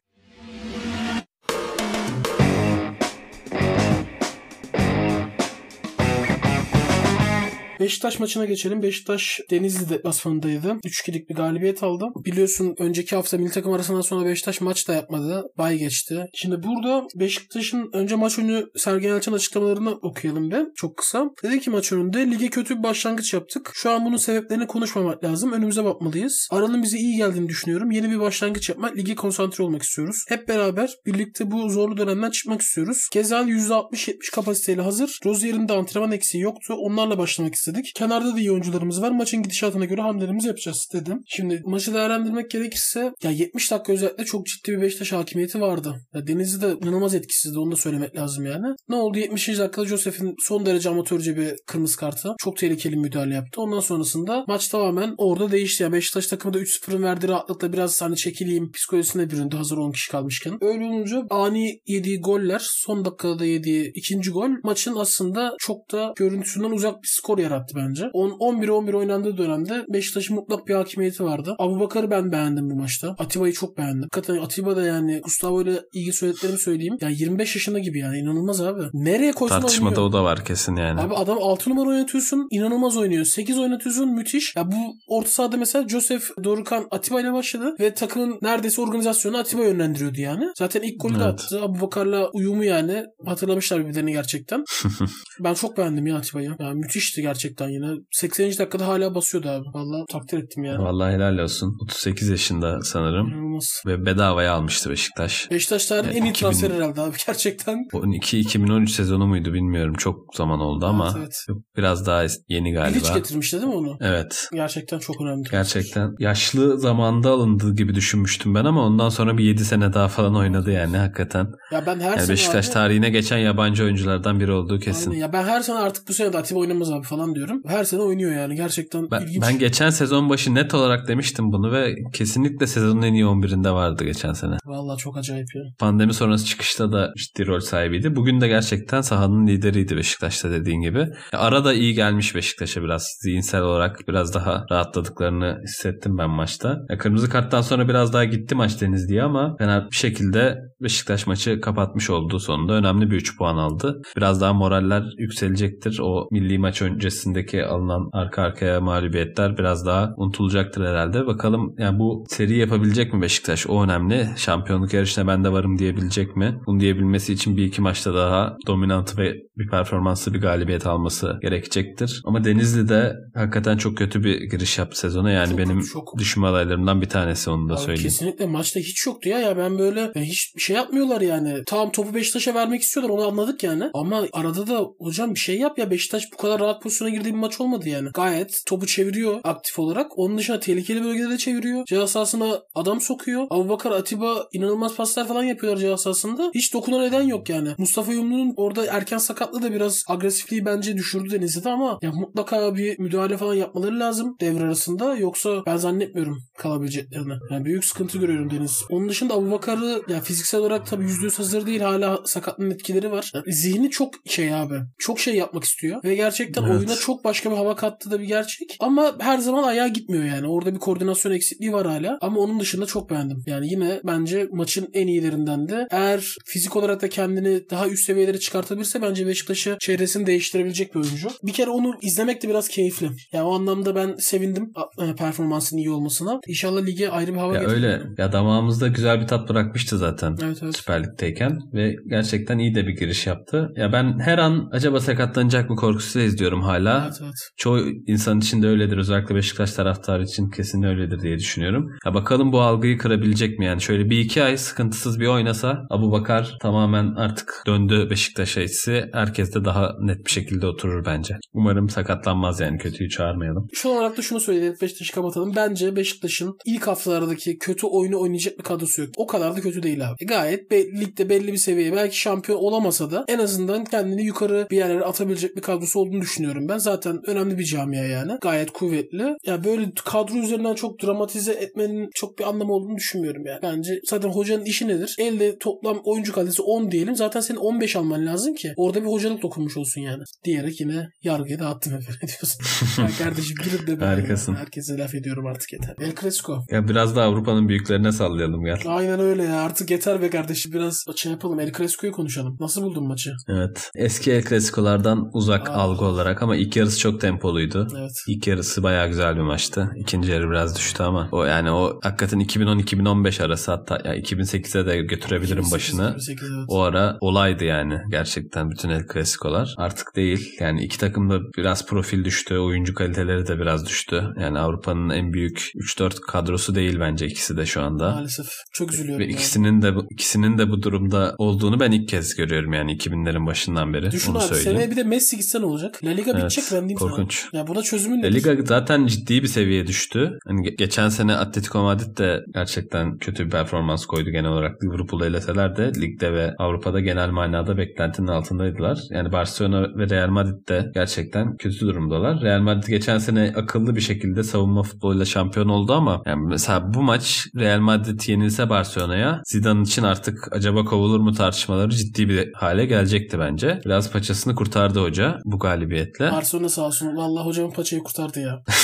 Beşiktaş maçına geçelim. Beşiktaş Denizli deplasmanındaydı. 3-2'lik bir galibiyet aldı. Biliyorsun önceki hafta milli takım arasından sonra Beşiktaş maç da yapmadı. Bay geçti. Şimdi burada Beşiktaş'ın önce maç önü Sergen Yalçın açıklamalarını okuyalım bir. Çok kısa. Dedi ki maç önünde lige kötü bir başlangıç yaptık. Şu an bunun sebeplerini konuşmamak lazım. Önümüze bakmalıyız. Aranın bize iyi geldiğini düşünüyorum. Yeni bir başlangıç yapmak, lige konsantre olmak istiyoruz. Hep beraber birlikte bu zorlu dönemden çıkmak istiyoruz. Gezal %60-70 kapasiteyle hazır. Rozier'in de antrenman eksiği yoktu. Onlarla başlamak istedik. Kenarda da iyi oyuncularımız var. Maçın gidişatına göre hamlelerimizi yapacağız dedim. Şimdi maçı değerlendirmek gerekirse ya 70 dakika özellikle çok ciddi bir Beşiktaş hakimiyeti vardı. Ya Denizli de inanılmaz etkisizdi. Onu da söylemek lazım yani. Ne oldu? 70. dakikada Josef'in son derece amatörce bir kırmızı kartı. Çok tehlikeli müdahale yaptı. Ondan sonrasında maç tamamen orada değişti. Yani Beşiktaş takımı da 3-0'ın verdiği rahatlıkla biraz hani çekileyim psikolojisine büründü hazır 10 kişi kalmışken. Öyle olunca ani yediği goller son dakikada da yediği ikinci gol maçın aslında çok da görüntüsünden uzak bir skor yarattı yarattı bence. 11-11 oynandığı dönemde Beşiktaş'ın mutlak bir hakimiyeti vardı. Abu Bakar'ı ben beğendim bu maçta. Atiba'yı çok beğendim. Hakikaten Atiba da yani Gustavo ile ilgili söylediklerimi söyleyeyim. Yani 25 yaşında gibi yani inanılmaz abi. Nereye koysun Tartışmada oynuyor. o da var kesin yani. Abi adam 6 numara oynatıyorsun inanılmaz oynuyor. 8 oynatıyorsun müthiş. Ya bu orta sahada mesela Joseph Dorukan Atiba ile başladı ve takımın neredeyse organizasyonu Atiba yönlendiriyordu yani. Zaten ilk golü de Evet. attı. Abu Bakar'la uyumu yani hatırlamışlar birbirlerini gerçekten. ben çok beğendim ya Atiba'yı. Yani müthişti gerçekten yine. 80. dakikada hala basıyordu abi. Vallahi takdir ettim yani. Vallahi helal olsun. 38 yaşında sanırım. İnanılmaz. Ve bedavaya almıştı Beşiktaş. Beşiktaş tarihinin Yani en iyi 2000 transfer herhalde abi gerçekten. 12-2013 sezonu muydu bilmiyorum. Çok zaman oldu ama Evet, biraz daha yeni galiba. Bilic getirmişti değil mi onu? Evet. Gerçekten çok önemli. Gerçekten yaşlı zamanda alındığı gibi düşünmüştüm ben ama ondan sonra bir 7 sene daha falan oynadı yani hakikaten. Ya ben her Yani sene Beşiktaş abi- tarihine geçen yabancı oyunculardan biri olduğu kesin. Aynen. Ya ben her sene artık bu sene de Atiba oynamaz abi falan diyorum. Her sene oynuyor yani gerçekten Ben, ilginç. ben geçen sezon başı net olarak demiştim bunu ve kesinlikle sezonun en iyi 11'inde vardı geçen sene. Vallahi çok acayip ya. Pandemi sonrası çıkışta da ciddi rol sahibiydi. Bugün de gerçekten sahanın lideriydi Beşiktaş'ta dediğin gibi. Ya Ara da iyi gelmiş Beşiktaş'a biraz. Zihinsel olarak biraz daha rahatladıklarını hissettim ben maçta. Ya kırmızı karttan sonra biraz daha gitti maç Denizli'ye ama fena bir şekilde Beşiktaş maçı kapatmış oldu sonunda. Önemli bir 3 puan aldı. Biraz daha moraller yükselecektir. O milli maç öncesindeki alınan arka arkaya mağlubiyetler biraz daha unutulacaktır herhalde. Bakalım yani bu seri yapabilecek mi Beşiktaş? O önemli. Şampiyonluk yarışına ben de varım diyebilecek mi? Bunu diyebilmesi için bir iki maçta daha dominant ve bir performanslı bir galibiyet alması gerekecektir. Ama Denizli'de hakikaten çok kötü bir giriş yaptı sezona. Yani Çok benim çok. düşme adaylarımdan bir tanesi onu da Abi söyleyeyim. kesinlikle maçta hiç yoktu ya. Ya ben böyle ya hiç bir şey yapmıyorlar yani. Tamam topu Beşiktaş'a vermek istiyorlar onu anladık yani. Ama arada da hocam bir şey yap ya Beşiktaş bu kadar rahat pozisyona girdiği bir maç olmadı yani. Gayet topu çeviriyor aktif olarak. Onun dışında tehlikeli bölgede de çeviriyor. Ceza sahasına adam sokuyor. Abubakar Atiba inanılmaz paslar falan yapıyorlar ceza sahasında. Hiç dokunan eden yok yani. Mustafa Yumlu'nun orada erken sakatlığı da biraz agresifliği bence düşürdü Denizli'de ama ya mutlaka bir müdahale falan yapmaları lazım devre arasında. Yoksa ben zannetmiyorum kalabileceklerini. Yani büyük sıkıntı görüyorum Deniz. Onun dışında Abubakar'ı ya fiziksel olarak tabii %100 hazır değil. Hala sakatlığın etkileri var. Yani zihni çok şey abi. Çok şey yapmak istiyor. Ve gerçekten Evet. oyuna çok başka bir hava kattı da bir gerçek. Ama her zaman ayağa gitmiyor yani. Orada bir koordinasyon eksikliği var hala. Ama onun dışında çok beğendim. Yani yine bence maçın en iyilerinden de eğer fizik olarak da kendini daha üst seviyelere çıkartabilirse bence Beşiktaş'ı çevresini değiştirebilecek bir oyuncu. Bir kere onu izlemek de biraz keyifli. Yani o anlamda ben sevindim e, performansının iyi olmasına. İnşallah lige ayrı bir hava Ya getirir. öyle. Ya damağımızda güzel bir tat bırakmıştı zaten. Evet evet. Süper Lig'deyken ve gerçekten iyi de bir giriş yaptı. Ya ben her an acaba sakatlanacak mı korkusuyla izliyorum hala. Evet evet. Çoğu insan için de öyledir. Özellikle Beşiktaş taraftarı için kesin öyledir diye düşünüyorum. Ya bakalım bu algıyı kırabilecek mi yani? Şöyle bir iki ay sıkıntısız bir oynasa Abu Bakar tamamen artık döndü Beşiktaş'a hissi. Herkes de daha net bir şekilde oturur bence. Umarım sakatlanmaz yani kötüyü çağırmayalım. Şu olarak da şunu söyleyelim Beşiktaş'ı kapatalım. Bence Beşiktaş'ın ilk haftalardaki kötü oyunu oynayacak bir kadrosu yok. O kadar da kötü değil abi. E, Gayet be- ligde belli bir seviyeye belki şampiyon olamasa da en azından kendini yukarı bir yerlere atabilecek bir kadrosu olduğunu düşünüyorum ben. Zaten önemli bir camia yani. Gayet kuvvetli. Ya böyle kadro üzerinden çok dramatize etmenin çok bir anlamı olduğunu düşünmüyorum yani. Bence zaten hocanın işi nedir? Elde toplam oyuncu kalitesi 10 diyelim. Zaten senin 15 alman lazım ki orada bir hocalık dokunmuş olsun yani. Diyerek yine yargıyı dağıttım efendim diyorsun. ya kardeşim girip de ben Harikasın. herkese laf ediyorum artık yeter. El Clasico. Ya biraz da Avrupa'nın büyüklerine sallayalım gel. Aynen öyle ya artık yeter be kardeşim biraz şey yapalım El Clasico'yu konuşalım. Nasıl buldun maçı? Evet. Eski El Clasico'lardan uzak Aa. algı olarak ama ilk yarısı çok tempoluydu. Evet. İlk yarısı bayağı güzel bir maçtı. İkinci yarı biraz düştü ama o yani o hakikaten 2010-2015 arası hatta ya 2008'e de götürebilirim 2008, başını. 2008, evet. O ara olaydı yani gerçekten bütün El Clasico'lar. Artık değil. Yani iki takım da biraz profil düştü. Oyuncu kaliteleri de biraz düştü. Yani Avrupa'nın en büyük 3-4 kadrosu değil bence ikisi de şu anda. Maalesef. Çok üzülüyorum. Ve ya. ikisinin de ikisinin de bu durumda olduğunu ben ilk kez görüyorum yani 2000'lerin başından beri. Düşün Onu abi söyleyeyim. seneye bir de Messi gitse ne olacak? La Liga Evet, bitecek ben diyeyim korkunç. sana. Ya buna çözümün La? Liga zaten ciddi bir seviyeye düştü. Hani ge- geçen sene Atletico Madrid de gerçekten kötü bir performans koydu genel olarak. Liverpool'u eleseler de ligde ve Avrupa'da genel manada beklentinin altındaydılar. Yani Barcelona ve Real Madrid de gerçekten kötü durumdalar. Real Madrid geçen sene akıllı bir şekilde savunma futboluyla şampiyon oldu ama yani mesela bu maç Real Madrid yenilse Barcelona'ya Zidane için artık acaba kovulur mu tartışmaları ciddi bir hale gelecekti bence. Biraz paçasını kurtardı hoca bu galibiyetle. Barcelona sağ olsun. Vallahi hocamın paçayı kurtardı ya.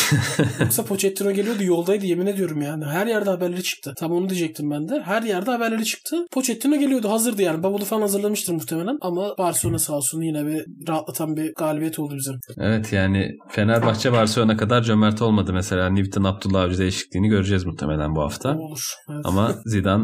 Yoksa Pochettino geliyordu yoldaydı yemin ediyorum yani. Her yerde haberleri çıktı. Tam onu diyecektim ben de. Her yerde haberleri çıktı. Pochettino geliyordu hazırdı yani. Bavulu falan hazırlamıştır muhtemelen. Ama Barcelona sağ olsun yine bir rahatlatan bir galibiyet oldu bizim. Evet yani Fenerbahçe Barcelona kadar cömert olmadı mesela. Newton Abdullah Avcı değişikliğini göreceğiz muhtemelen bu hafta. Olur. Evet. Ama Zidane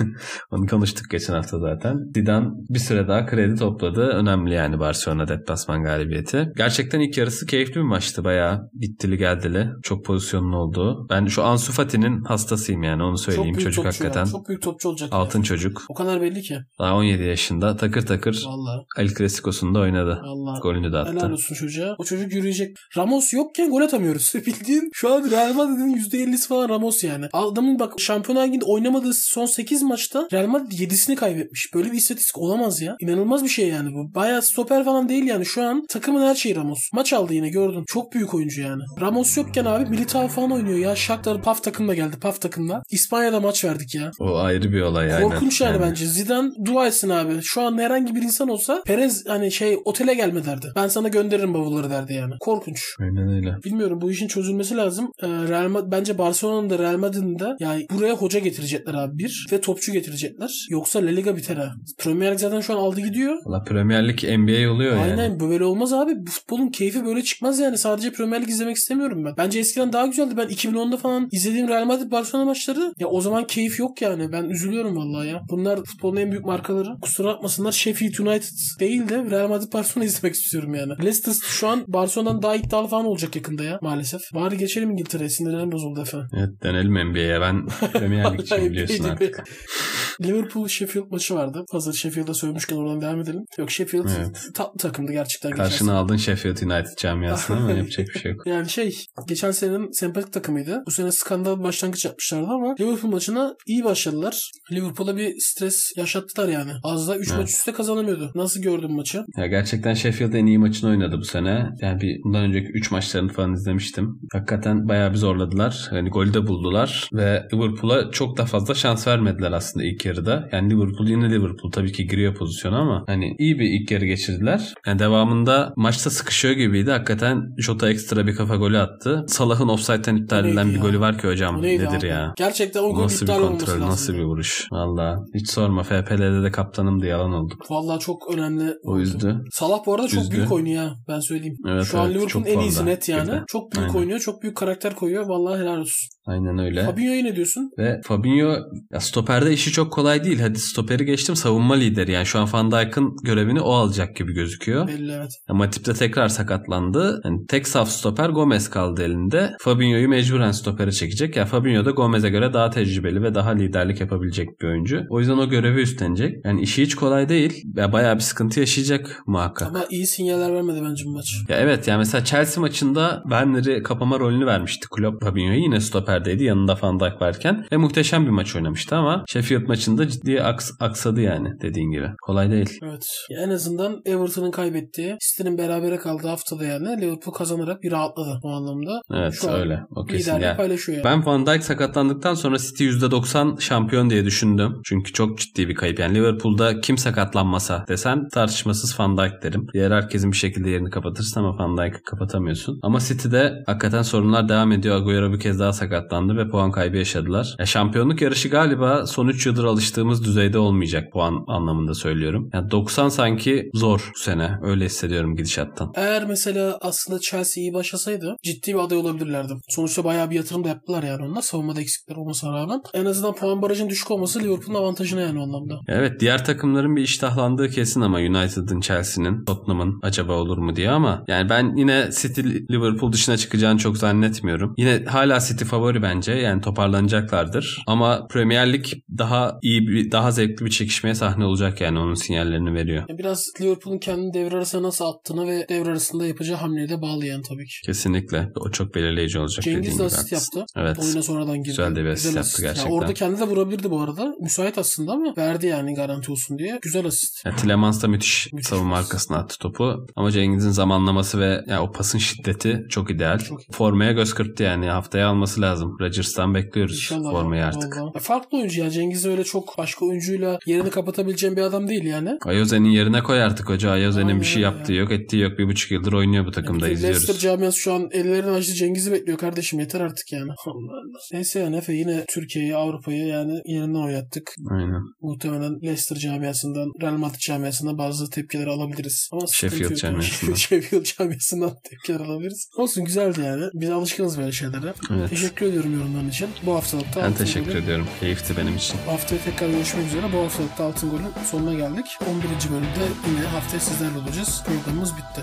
onu konuştuk geçen hafta zaten. Zidane bir süre daha kredi topladı. Önemli yani Barcelona deplasman galibiyeti. Gerçekten ilk yarısı keyifli bir maçtı. Bayağı gittili geldili. Çok pozisyonlu oldu. Ben şu Ansu Fati'nin hastasıyım yani onu söyleyeyim. büyük Çocuk topçu ya. hakikaten Çok büyük topçu olacak. altın ya. çocuk. O kadar belli ki. Daha 17 yaşında takır takır Vallahi. El Clasico'sunda oynadı. Vallahi. Golünü de attı. Helal olsun çocuğa. O çocuk yürüyecek. Ramos yokken gol atamıyoruz. Bildiğin şu an Real Madrid'in %50'si falan Ramos yani. Adamın bak Şampiyonlar Ligi'nde oynamadığı son 8 maçta Real Madrid 7'sini kaybetmiş. Böyle bir istatistik olamaz ya. İnanılmaz bir şey yani bu. Bayağı stoper falan değil yani. Şu an takımın her şeyi Ramos. Maç aldı yine gördün. Çok büyük oyuncu yani. Ramos yokken abi Militao falan oynuyor ya. Shakhtar PAF takımla geldi. PAF takımla. İspanya'da maç verdik ya. O ayrı bir olay yani. Korkunç yani, bence. Zidane dua etsin abi. Şu an herhangi bir insan olsa Perez hani şey otele gelme derdi. Ben sana gönderirim bavulları derdi yani. Korkunç. Aynen öyle. Bilmiyorum bu işin çözülmesi lazım. Ee, Real Madrid, bence Barcelona'nın da Real Madrid'in de yani buraya hoca getirecekler abi bir ve topçu getirecekler. Yoksa La Liga biter ha. Premier Lig zaten şu an aldı gidiyor. Valla Premier Lig NBA oluyor yani. Aynen böyle olmaz abi. Bu futbolun keyfi böyle çıkmaz yani. Sadece Premier Lig izlemek istemiyorum ben. Bence eskiden daha güzeldi. Ben 2010'da falan izlediğim Real Madrid Barcelona maçları ya o zaman keyif yok yani. Ben üzülüyorum vallahi ya. Bunlar futbolun en büyük markaları. Kusura bakmasınlar Sheffield United değil de Real Madrid Barcelona izlemek istiyorum yani. Leicester şu an Barcelona'dan daha iddialı falan olacak yakında ya maalesef. Bari geçelim İngiltere'ye. Sinirlerim bozuldu efendim. Evet dönelim NBA'ye. Ben Premier Lig'ciyim biliyorsun artık. Liverpool Sheffield maçı vardı. Hazır Sheffield'a sövmüşken oradan devam edelim. Yok Sheffield Evet. tatlı takımdı gerçekten. Karşına aldın Sheffield United camiasını ama yapacak bir şey yok. Yani şey geçen senenin sempatik takımıydı. Bu sene skandal başlangıç yapmışlardı ama Liverpool maçına iyi başladılar. Liverpool'a bir stres yaşattılar yani. Az da 3 Evet. maç üstte kazanamıyordu. Nasıl gördün maçı? Ya gerçekten Sheffield en iyi maçını oynadı bu sene. Yani bir bundan önceki 3 maçlarını falan izlemiştim. Hakikaten bayağı bir zorladılar. Yani golü de buldular ve Liverpool'a çok da fazla şans vermediler aslında ilk yarıda. Yani Liverpool yine Liverpool tabii ki giriyor pozisyona ama hani iyi bir ilk yarı geçirdiler. Yani devamında maçta sıkışıyor gibiydi. Hakikaten Jota ekstra bir kafa golü attı. Salah'ın offside'den iptal edilen bir ya? golü var ki hocam. Neydi Nedir abi? ya? Gerçekten o gol Nasıl bir iptal olması kontrol, nasıl bir vuruş. Valla hiç sorma. FPL'de de kaptanım diye yalan oldu. Vallahi çok önemli. O yüzden. Salah bu arada çok Üzdü. büyük oynuyor ha. Ben söyleyeyim. Evet, Şu an evet, Liverpool'un çok en iyisi net yani. Güzel. Çok büyük Aynen. oynuyor. Çok büyük karakter koyuyor. Vallahi helal olsun. Aynen öyle. Fabinho'yu ne diyorsun? Ve Fabinho ya stoperde işi çok kolay değil. Hadi stoperi geçtim savunma lideri. Yani şu an Van Dijk'ın görevini o alacak gibi gözüküyor. Belli evet. Ya Matip de tekrar sakatlandı. Yani tek saf stoper Gomez kaldı elinde. Fabinho'yu mecburen stopere çekecek. Ya Fabinho da Gomez'e göre daha tecrübeli ve daha liderlik yapabilecek bir oyuncu. O yüzden o görevi üstlenecek. Yani işi hiç kolay değil. Ya bayağı bir sıkıntı yaşayacak muhakkak. Ama iyi sinyaller vermedi bence bu maç. Ya evet yani mesela Chelsea maçında Werner'i kapama rolünü vermişti Klopp Fabinho'ya. Yine stoperdeydi yanında Van Dijk varken. Ve muhteşem bir maç oynamıştı ama Sheffield maçında ciddi aks- aksadı yani dediğin gibi. Kolay değil. Evet. Ya en azından Everton'ın kaybettiği, City'nin berabere kaldığı haftada yani Liverpool kazanarak bir rahatladı bu anlamda. Evet Şu öyle. O kesin. Yani paylaşıyor yani. ben Van Dijk sakatlandıktan sonra City %90 şampiyon diye düşündüm. Çünkü çok ciddi bir kayıp. Yani Liverpool'da kim sakatlanmasa desen tartışmasız Van Dijk derim. Diğer herkesin bir şekilde yerini kapatırsın ama Van Dijk'ı kapatamıyorsun. Ama City'de hakikaten sorunlar devam ediyor. Agüero bir kez daha sakatlandı ve puan kaybı yaşadılar. Ya şampiyonluk yarışı galiba son 3 yıldır alıştığımız düzeyde olmayacak puan anlamında söylüyorum. Yani 90 sanki zor bu sene. Öyle hissediyorum gidişattan. Eğer mesela aslında Chelsea iyi başlasaydı ciddi bir aday olabilirlerdi. Sonuçta bayağı bir yatırım da yaptılar yani onlar. Savunmada eksikler olmasına rağmen. En azından puan barajının düşük olması Liverpool'un avantajına yani o anlamda. Evet diğer takımların bir iştahlandığı kesin ama United'ın, Chelsea'nin, Tottenham'ın acaba olur mu diye ama yani ben yine City Liverpool dışına çıkacağını çok zannetmiyorum. Yine hala City favori bence yani toparlanacaklardır ama Premier Lig daha iyi bir daha zevkli bir çekişmeye sahne olacak yani onun sinyallerini veriyor. Biraz Liverpool'un kendini devre arasına nasıl attığına ve devre arasında yapacağı hamleye de bağlı yani tabii ki. Kesinlikle o çok belirleyici olacak Cengiz de asist yaptı. Evet. Oyuna sonradan girdi. Güzel de bir asist yaptı Ya gerçekten. orada kendi de vurabilirdi bu arada. Müsait aslında ama verdi yani garanti olsun diye. Güzel asist. Ya, Tielemans da müthiş, Müthiş savunma pas. arkasına attı topu. Ama Cengiz'in zamanlaması ve ya, o pasın şiddeti çok ideal. Çok iyi. Formaya göz kırptı yani. Haftaya alması lazım. Rodgers'tan bekliyoruz İnşallah. formayı ya, artık. vallahi. Ya farklı oyuncu ya. Cengiz öyle çok başka oyuncuyla yerini kapatabileceğim bir adam değil yani. Ayoze'nin yerine koy artık hoca. Ayoze'nin bir şey yaptığı ya. yok, ettiği yok. Bir buçuk yıldır oynuyor bu takımda Bütün izliyoruz. Leicester camiası şu an ellerini açtı Cengiz'i bekliyor kardeşim yeter artık yani. Allah Allah. Neyse yani Efe yine Türkiye'yi Avrupa'yı yani yerinden oynattık. Aynen. Muhtemelen Leicester camiasından Real Madrid camiasından bazı tepkiler alabiliriz. Ama Sheffield camiasından. Sheffield camiasından tepkiler alabiliriz. Olsun güzeldi yani. Biz alışkınız böyle şeylere. Evet. Teşekkür ediyorum yorumların için. Bu haftalık da Ben teşekkür Gol'ün- ediyorum. Keyifti benim için. Haftaya tekrar görüşmek üzere. Bu haftalık da Altın Gol'ün sonuna geldik. 11. bölümde yine haftaya sizlerle olacağız. Programımız bitti.